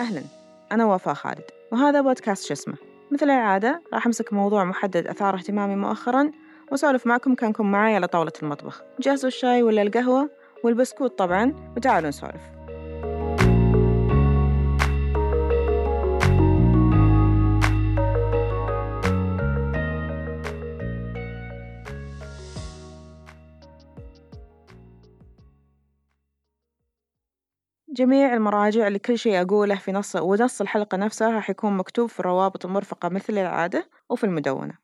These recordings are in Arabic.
أهلا أنا وفاء خالد وهذا بودكاست شسمة مثل العادة راح أمسك موضوع محدد أثار اهتمامي مؤخرا وأسولف معكم كانكم معاي على طاولة المطبخ. جهزوا الشاي ولا القهوة والبسكوت طبعا وتعالوا نسولف. جميع المراجع لكل شيء أقوله في نص ونص الحلقة نفسها راح يكون مكتوب في الروابط المرفقة مثل العادة وفي المدونة.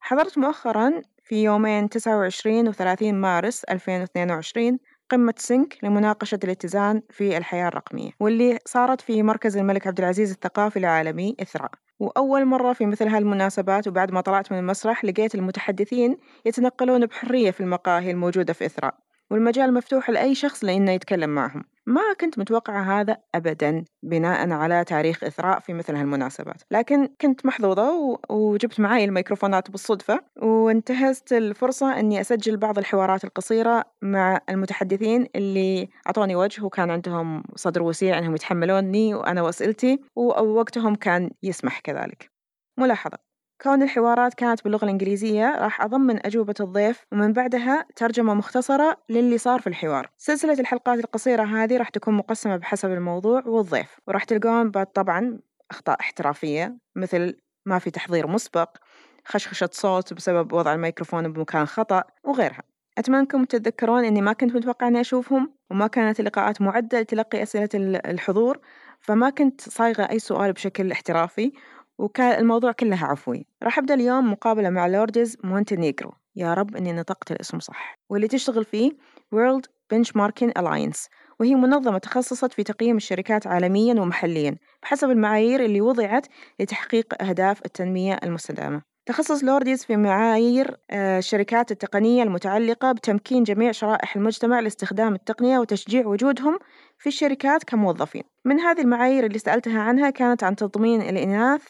حضرت مؤخرا في يومين تسعة وعشرين وثلاثين مارس ألفين واثنين وعشرين قمة سنك لمناقشة الاتزان في الحياة الرقمية واللي صارت في مركز الملك عبد العزيز الثقافي العالمي إثراء. وأول مرة في مثل هالمناسبات وبعد ما طلعت من المسرح لقيت المتحدثين يتنقلون بحرية في المقاهي الموجودة في إثراء. والمجال مفتوح لأي شخص لأنه يتكلم معهم. ما كنت متوقعة هذا أبدا بناء على تاريخ إثراء في مثل هالمناسبات. لكن كنت محظوظة وجبت معي الميكروفونات بالصدفة وانتهزت الفرصة أني أسجل بعض الحوارات القصيرة مع المتحدثين اللي أعطوني وجه وكان عندهم صدر وسيع أنهم يتحملوني وأنا وأسئلتي ووقتهم كان يسمح كذلك. ملاحظة. كون الحوارات كانت باللغة الإنجليزية راح أضمن أجوبة الضيف ومن بعدها ترجمة مختصرة للي صار في الحوار. سلسلة الحلقات القصيرة هذه راح تكون مقسمة بحسب الموضوع والضيف وراح تلقون بعد طبعا أخطاء احترافية مثل ما في تحضير مسبق خشخشة صوت بسبب وضع الميكروفون بمكان خطأ وغيرها. أتمنى أنكم تتذكرون أني ما كنت متوقع أني أشوفهم وما كانت اللقاءات معدة لتلقي أسئلة الحضور فما كنت صايغة أي سؤال بشكل احترافي وكان الموضوع كله عفوي. راح أبدأ اليوم مقابلة مع لوردز مونتينيغرو يا رب إني نطقت الاسم صح. واللي تشتغل فيه World Benchmarking Alliance. وهي منظمة تخصصت في تقييم الشركات عالميا ومحليا بحسب المعايير اللي وضعت لتحقيق أهداف التنمية المستدامة. تخصص لورديز في معايير الشركات التقنية المتعلقة بتمكين جميع شرائح المجتمع لاستخدام التقنية وتشجيع وجودهم في الشركات كموظفين. من هذه المعايير اللي سألتها عنها كانت عن تضمين الإناث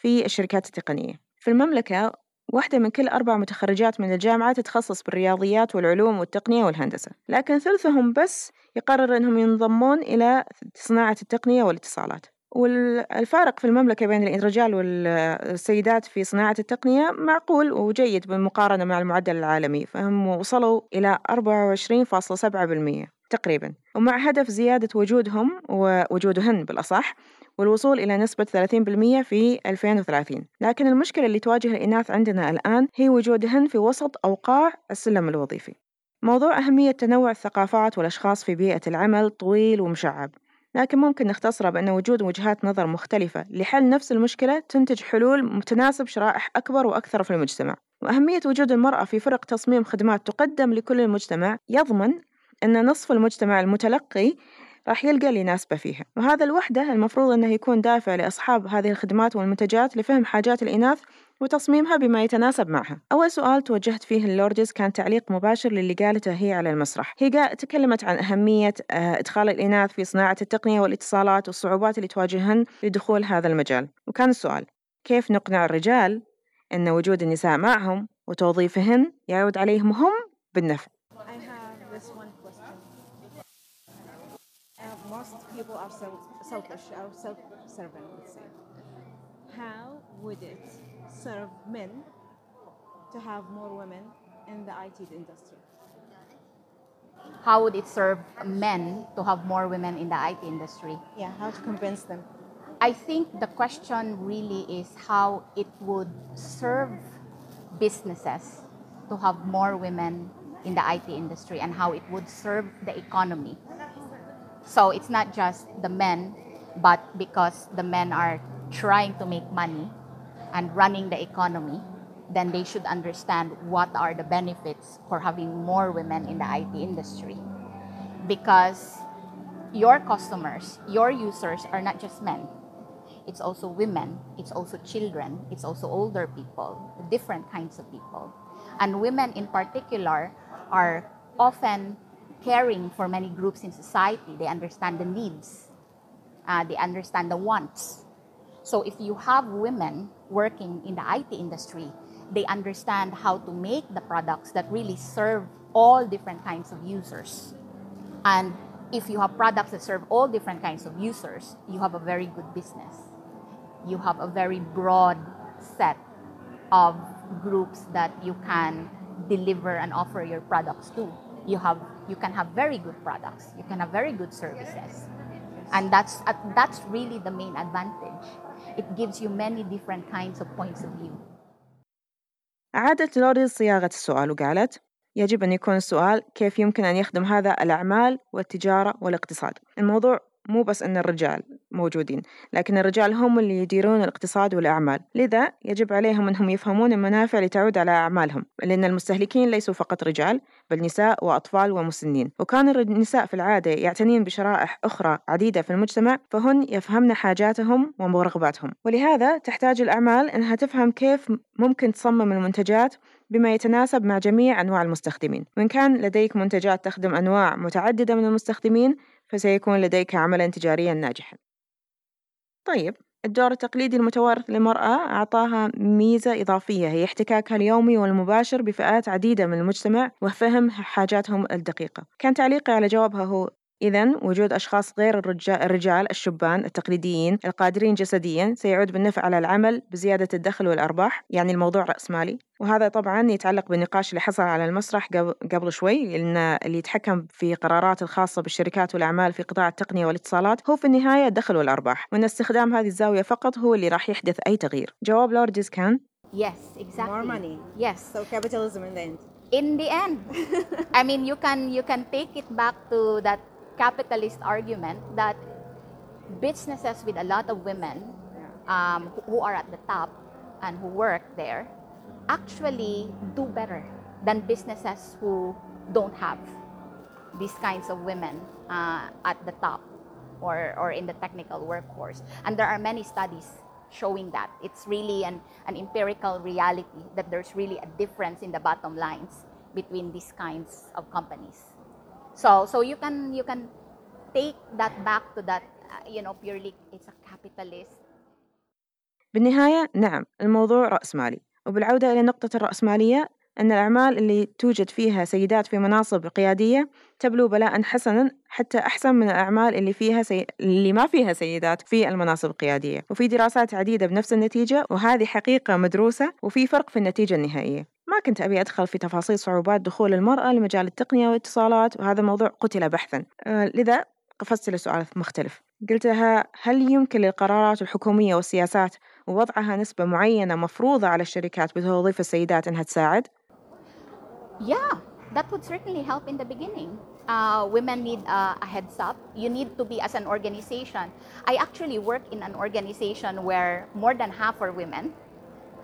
في الشركات التقنية. في المملكة واحدة من كل أربع متخرجات من الجامعة تتخصص بالرياضيات والعلوم والتقنية والهندسة. لكن ثلثهم بس يقرر أنهم ينضمون إلى صناعة التقنية والاتصالات. والفارق في المملكة بين الرجال والسيدات في صناعة التقنية معقول وجيد بالمقارنة مع المعدل العالمي. فهم وصلوا إلى 24.7% تقريبا. ومع هدف زيادة وجودهم ووجودهن بالأصح والوصول إلى نسبة 30% في 2030 لكن المشكلة اللي تواجه الإناث عندنا الآن هي وجودهن في وسط أوقاع السلم الوظيفي. موضوع أهمية تنوع الثقافات والأشخاص في بيئة العمل طويل ومشعب. لكن ممكن نختصره بأن وجود وجهات نظر مختلفة لحل نفس المشكلة تنتج حلول تناسب شرائح أكبر وأكثر في المجتمع. وأهمية وجود المرأة في فرق تصميم خدمات تقدم لكل المجتمع يضمن أن نصف المجتمع المتلقي راح يلقى اللي يناسبه فيها. وهذا لوحده المفروض أنه يكون دافع لأصحاب هذه الخدمات والمنتجات لفهم حاجات الإناث وتصميمها بما يتناسب معها. أول سؤال توجهت فيه اللوردز كان تعليق مباشر للي قالته هي على المسرح. هي تكلمت عن أهمية إدخال الإناث في صناعة التقنية والاتصالات والصعوبات اللي تواجههن لدخول هذا المجال. وكان السؤال كيف نقنع الرجال أن وجود النساء معهم وتوظيفهن يعود عليهم هم بالنفع؟ People are selfish or self-serving, let's say. How would it serve men to have more women in the IT industry? How would it serve men to have more women in the IT industry? Yeah, how to convince them? I think the question really is how it would serve businesses to have more women in the IT industry and how it would serve the economy so it's not just the men, but because the men are trying to make money and running the economy, then they should understand what are the benefits for having more women in the IT industry. Because your customers, your users are not just men. It's also women, it's also children, it's also older people, different kinds of people. And women in particular are often caring for many groups in society. They understand the needs, uh, they understand the wants. So if you have women working in the IT industry, they understand how to make the products that really serve all different kinds of users. And if you have products that serve all different kinds of users, you have a very good business. You have a very broad set of groups that you can deliver and offer your products to. You have you can have very good products. You can have very good services, and that's uh, that's really the main advantage. It gives you many different kinds of points of view. أعادت لوري صياغة السؤال وقالت يجب أن يكون السؤال كيف يمكن أن يخدم هذا الأعمال والتجارة والاقتصاد الموضوع مو بس أن الرجال موجودين لكن الرجال هم اللي يديرون الاقتصاد والأعمال. لذا يجب عليهم أنهم يفهمون المنافع اللي تعود على أعمالهم لأن المستهلكين ليسوا فقط رجال بل نساء وأطفال ومسنين. وكان النساء في العادة يعتنين بشرائح أخرى عديدة في المجتمع فهن يفهمن حاجاتهم ورغباتهم ولهذا تحتاج الأعمال أنها تفهم كيف ممكن تصمم المنتجات بما يتناسب مع جميع أنواع المستخدمين. وإن كان لديك منتجات تخدم أنواع متعددة من المستخدمين فسيكون لديك عملا تجاريا ناجحا. طيب الدور التقليدي المتوارث للمرأة أعطاها ميزة إضافية هي احتكاكها اليومي والمباشر بفئات عديدة من المجتمع وفهم حاجاتهم الدقيقة. كان تعليقي على جوابها هو إذا وجود أشخاص غير الرجال, الشبان التقليديين القادرين جسديا سيعود بالنفع على العمل بزيادة الدخل والأرباح يعني الموضوع رأسمالي وهذا طبعا يتعلق بالنقاش اللي حصل على المسرح قبل شوي لأن اللي يتحكم في قرارات الخاصة بالشركات والأعمال في قطاع التقنية والاتصالات هو في النهاية الدخل والأرباح وأن استخدام هذه الزاوية فقط هو اللي راح يحدث أي تغيير جواب لوردز كان Yes, exactly. More money. Yes. So capitalism in the end. In the end, I mean, you can you can take it back to that capitalist argument that businesses with a lot of women um, who are at the top and who work there actually do better than businesses who don't have these kinds of women uh, at the top or, or in the technical workforce. And there are many studies showing that. It's really an, an empirical reality that there's really a difference in the bottom lines between these kinds of companies. So so you can you can take that back to that uh, you know purely it's a capitalist. بالنهاية نعم الموضوع رأسمالي وبالعودة إلى نقطة الرأسمالية أن الأعمال اللي توجد فيها سيدات في مناصب قيادية تبلو بلاء حسنا حتى أحسن من الأعمال اللي فيها سي... اللي ما فيها سيدات في المناصب القيادية. وفي دراسات عديدة بنفس النتيجة وهذه حقيقة مدروسة وفي فرق في النتيجة النهائية. ما كنت أبي أدخل في تفاصيل صعوبات دخول المرأة لمجال التقنية والاتصالات وهذا موضوع قتل بحثا آه لذا قفزت لسؤال مختلف قلت لها هل يمكن للقرارات الحكومية والسياسات ووضعها نسبة معينة مفروضة على الشركات بتوظيف السيدات إنها تساعد؟ Yeah, that would certainly help in the beginning. Uh, women need uh, a heads up. You need to be as an organization. I actually work in an organization where more than half are women.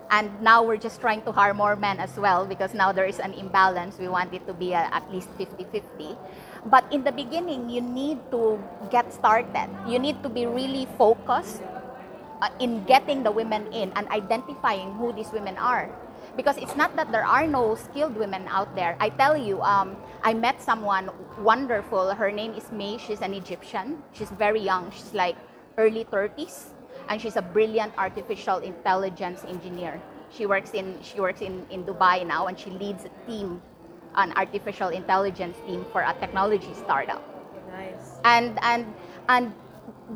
And now we're just trying to hire more men as well because now there is an imbalance. We want it to be uh, at least 50 50. But in the beginning, you need to get started. You need to be really focused uh, in getting the women in and identifying who these women are because it's not that there are no skilled women out there. I tell you, um, I met someone wonderful. Her name is May. She's an Egyptian. She's very young. She's like early 30s, and she's a brilliant artificial intelligence engineer. She works in she works in, in Dubai now, and she leads a team, an artificial intelligence team for a technology startup. Nice. And and and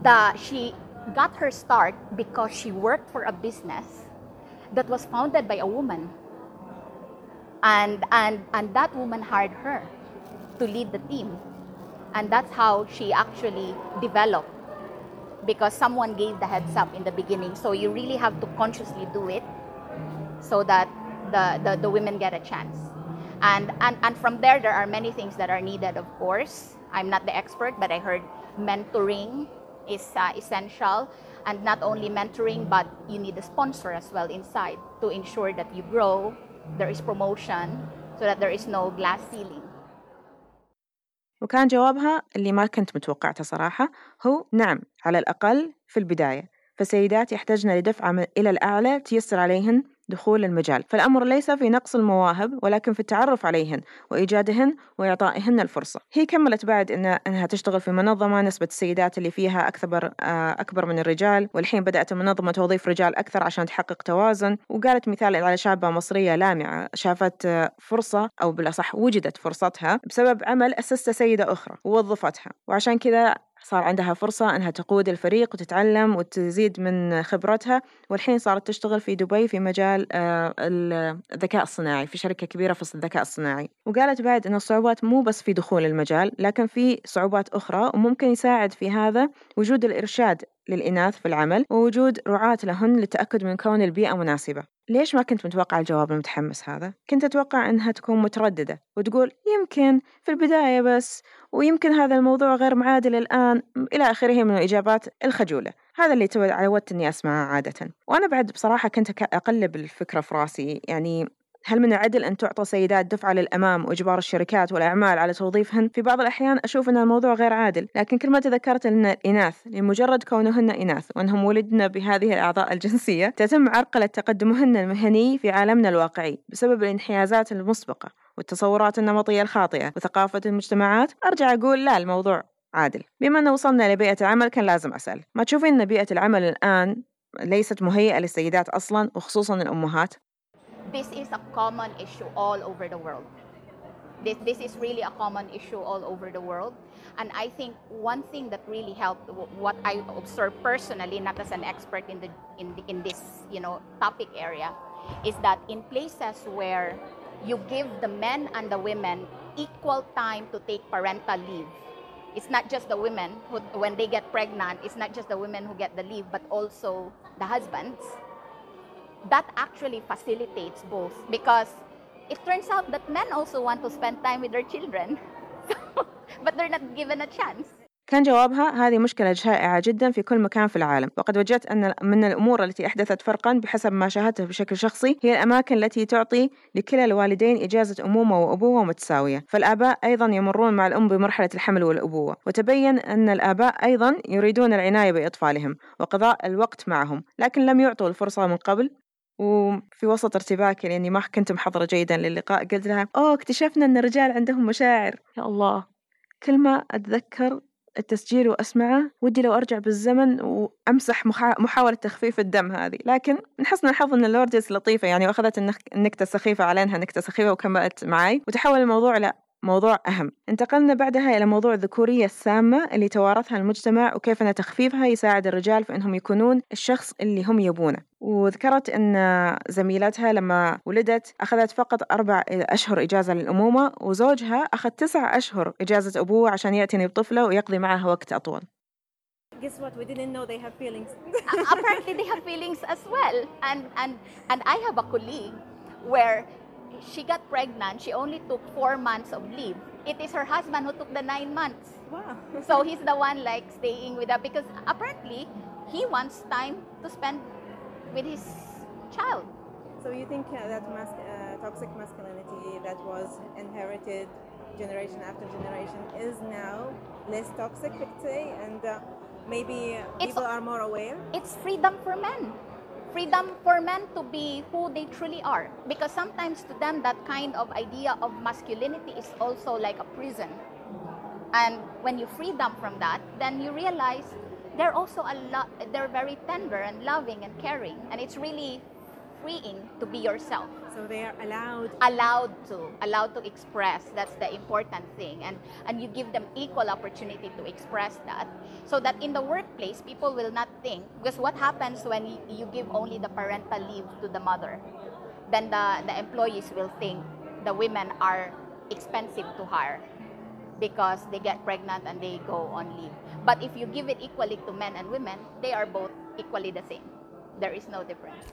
the she got her start because she worked for a business that was founded by a woman. And, and, and that woman hired her to lead the team. And that's how she actually developed because someone gave the heads up in the beginning. So you really have to consciously do it so that the, the, the women get a chance. And, and, and from there, there are many things that are needed, of course. I'm not the expert, but I heard mentoring is uh, essential and not only mentoring but you need a sponsor as well inside to ensure that you grow there is promotion so that there is no glass ceiling وكان جوابها اللي ما كنت متوقعته صراحة هو نعم على الأقل في البداية. فالسيدات يحتاجن لدفعة إلى الأعلى تيسر عليهن دخول المجال. فالأمر ليس في نقص المواهب ولكن في التعرف عليهن وإيجادهن وإعطائهن الفرصة. هي كملت بعد إن أنها تشتغل في منظمة نسبة السيدات اللي فيها أكثر آه، أكبر من الرجال والحين بدأت المنظمة توظيف رجال أكثر عشان تحقق توازن. وقالت مثال على شابة مصرية لامعة شافت آه، فرصة أو بالأصح وجدت فرصتها بسبب عمل أسسته سيدة أخرى ووظفتها. وعشان كذا صار عندها فرصة أنها تقود الفريق وتتعلم وتزيد من خبرتها والحين صارت تشتغل في دبي في مجال آه، الذكاء الصناعي في شركة كبيرة في الذكاء الصناعي. وقالت بعد أن الصعوبات مو بس في دخول المجال لكن في صعوبات أخرى وممكن يساعد في هذا وجود الإرشاد للإناث في العمل ووجود رعاة لهن للتأكد من كون البيئة مناسبة. ليش ما كنت متوقع الجواب المتحمس هذا؟ كنت أتوقع أنها تكون مترددة وتقول يمكن في البداية بس ويمكن هذا الموضوع غير معادل الآن إلى آخره من الإجابات الخجولة. هذا اللي تعودت إني أسمعه عادة. وأنا بعد بصراحة كنت أقلب الفكرة في رأسي يعني هل من العدل أن تعطى سيدات دفعة للأمام وإجبار الشركات والأعمال على توظيفهن؟ في بعض الأحيان أشوف أن الموضوع غير عادل، لكن كل ما تذكرت أن الإناث لمجرد كونهن إناث وأنهم ولدن بهذه الأعضاء الجنسية تتم عرقلة تقدمهن المهني في عالمنا الواقعي بسبب الانحيازات المسبقة والتصورات النمطية الخاطئة وثقافة المجتمعات. أرجع أقول لا الموضوع عادل. بما أن وصلنا لبيئة العمل كان لازم أسأل. ما تشوفين أن بيئة العمل الآن ليست مهيئة للسيدات أصلا وخصوصا الأمهات؟ This is a common issue all over the world. This, this is really a common issue all over the world. And I think one thing that really helped, what I observed personally, not as an expert in, the, in, the, in this you know, topic area, is that in places where you give the men and the women equal time to take parental leave, it's not just the women who, when they get pregnant, it's not just the women who get the leave, but also the husbands that actually facilitates both. Because it turns out that men also want to spend time with their children. But they're not given a chance. كان جوابها هذه مشكلة شائعة جدا في كل مكان في العالم. وقد وجدت أن من الأمور التي أحدثت فرقا بحسب ما شاهدته بشكل شخصي هي الأماكن التي تعطي لكلا الوالدين إجازة أمومة وأبوة متساوية. فالآباء أيضا يمرون مع الأم بمرحلة الحمل والأبوة. وتبين أن الآباء أيضا يريدون العناية بأطفالهم وقضاء الوقت معهم لكن لم يعطوا الفرصة من قبل وفي وسط ارتباكي لأني ما كنت محضرة جيدا للقاء قلت لها أوه اكتشفنا أن الرجال عندهم مشاعر. يا الله. كل ما أتذكر التسجيل وأسمعه ودي لو أرجع بالزمن وأمسح محاولة تخفيف الدم هذه. لكن من حسن الحظ أن اللورديس لطيفة يعني وأخذت النكتة السخيفة على أنها نكتة سخيفة وكملت معي وتحول الموضوع إلى موضوع أهم. انتقلنا بعدها إلى موضوع الذكورية السامة اللي توارثها المجتمع وكيف أن تخفيفها يساعد الرجال في أنهم يكونون الشخص اللي هم يبونه. وذكرت أن زميلتها لما ولدت أخذت فقط أربع أشهر إجازة للأمومة وزوجها أخذ تسع أشهر إجازة أبوه عشان يعتني بطفله ويقضي معها وقت أطول guess what? We didn't know they have feelings. Apparently, they have feelings as well. And and and I have a colleague where she got pregnant, she only took four months of leave. It is her husband who took the nine months. Wow. so he's the one like staying with her because apparently he wants time to spend with his child. So you think uh, that mas- uh, toxic masculinity that was inherited generation after generation is now less toxic, say, and uh, maybe people are more aware? It's freedom for men freedom for men to be who they truly are. Because sometimes to them, that kind of idea of masculinity is also like a prison. And when you free them from that, then you realize they're also a lot, they're very tender and loving and caring. And it's really freeing to be yourself. So they are allowed allowed to allowed to express. That's the important thing, and and you give them equal opportunity to express that, so that in the workplace people will not think because what happens when you, give only the parental leave to the mother, then the the employees will think the women are expensive to hire because they get pregnant and they go on leave. But if you give it equally to men and women, they are both equally the same. There is no difference.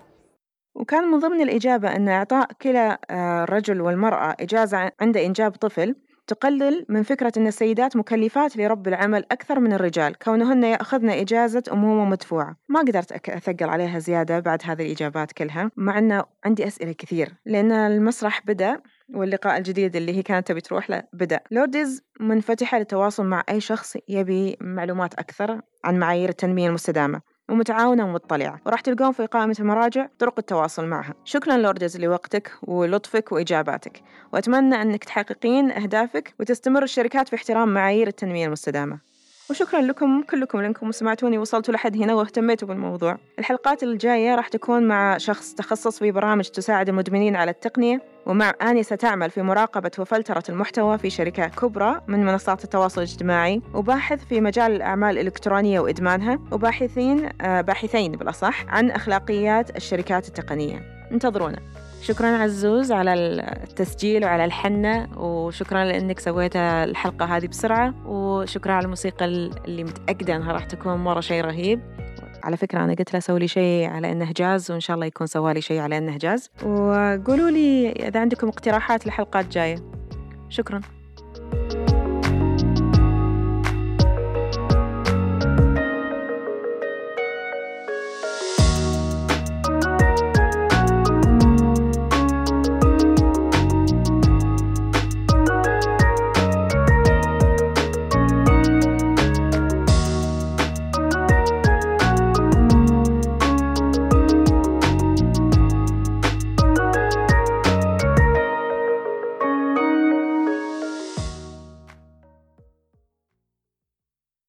وكان من ضمن الإجابة أن إعطاء كلا آه، الرجل والمرأة إجازة عند إنجاب طفل تقلل من فكرة أن السيدات مكلفات لرب العمل أكثر من الرجال كونهن يأخذن إجازة أمومة مدفوعة ما قدرت أثقل عليها زيادة بعد هذه الإجابات كلها مع أنه عندي أسئلة كثير لأن المسرح بدأ واللقاء الجديد اللي هي كانت تبي تروح له بدأ. لورديز منفتحة للتواصل مع أي شخص يبي معلومات أكثر عن معايير التنمية المستدامة ومتعاونة ومطلعة وراح تلقون في قائمة المراجع طرق التواصل معها. شكرا لورديز لوقتك ولطفك وإجاباتك وأتمنى أنك تحققين أهدافك وتستمر الشركات في احترام معايير التنمية المستدامة. وشكرا لكم كلكم لأنكم سمعتوني وصلتوا لحد هنا واهتميتوا بالموضوع. الحلقات الجاية راح تكون مع شخص تخصص في برامج تساعد المدمنين على التقنية ومع آنسة تعمل في مراقبة وفلترة المحتوى في شركة كبرى من منصات التواصل الاجتماعي وباحث في مجال الأعمال الإلكترونية وإدمانها وباحثين آه باحثين بالأصح عن أخلاقيات الشركات التقنية. انتظرونا. شكرا عزوز على التسجيل وعلى الحنة وشكرا لأنك سويت الحلقة هذه بسرعة وشكرا على الموسيقى اللي متأكدة أنها راح تكون مرة شيء رهيب. على فكرة أنا قلت له سوي لي شيء على إنه جاز وإن شاء الله يكون سوى لي شيء على إنه جاز. وقولوا لي إذا عندكم اقتراحات لحلقات جاية شكراً.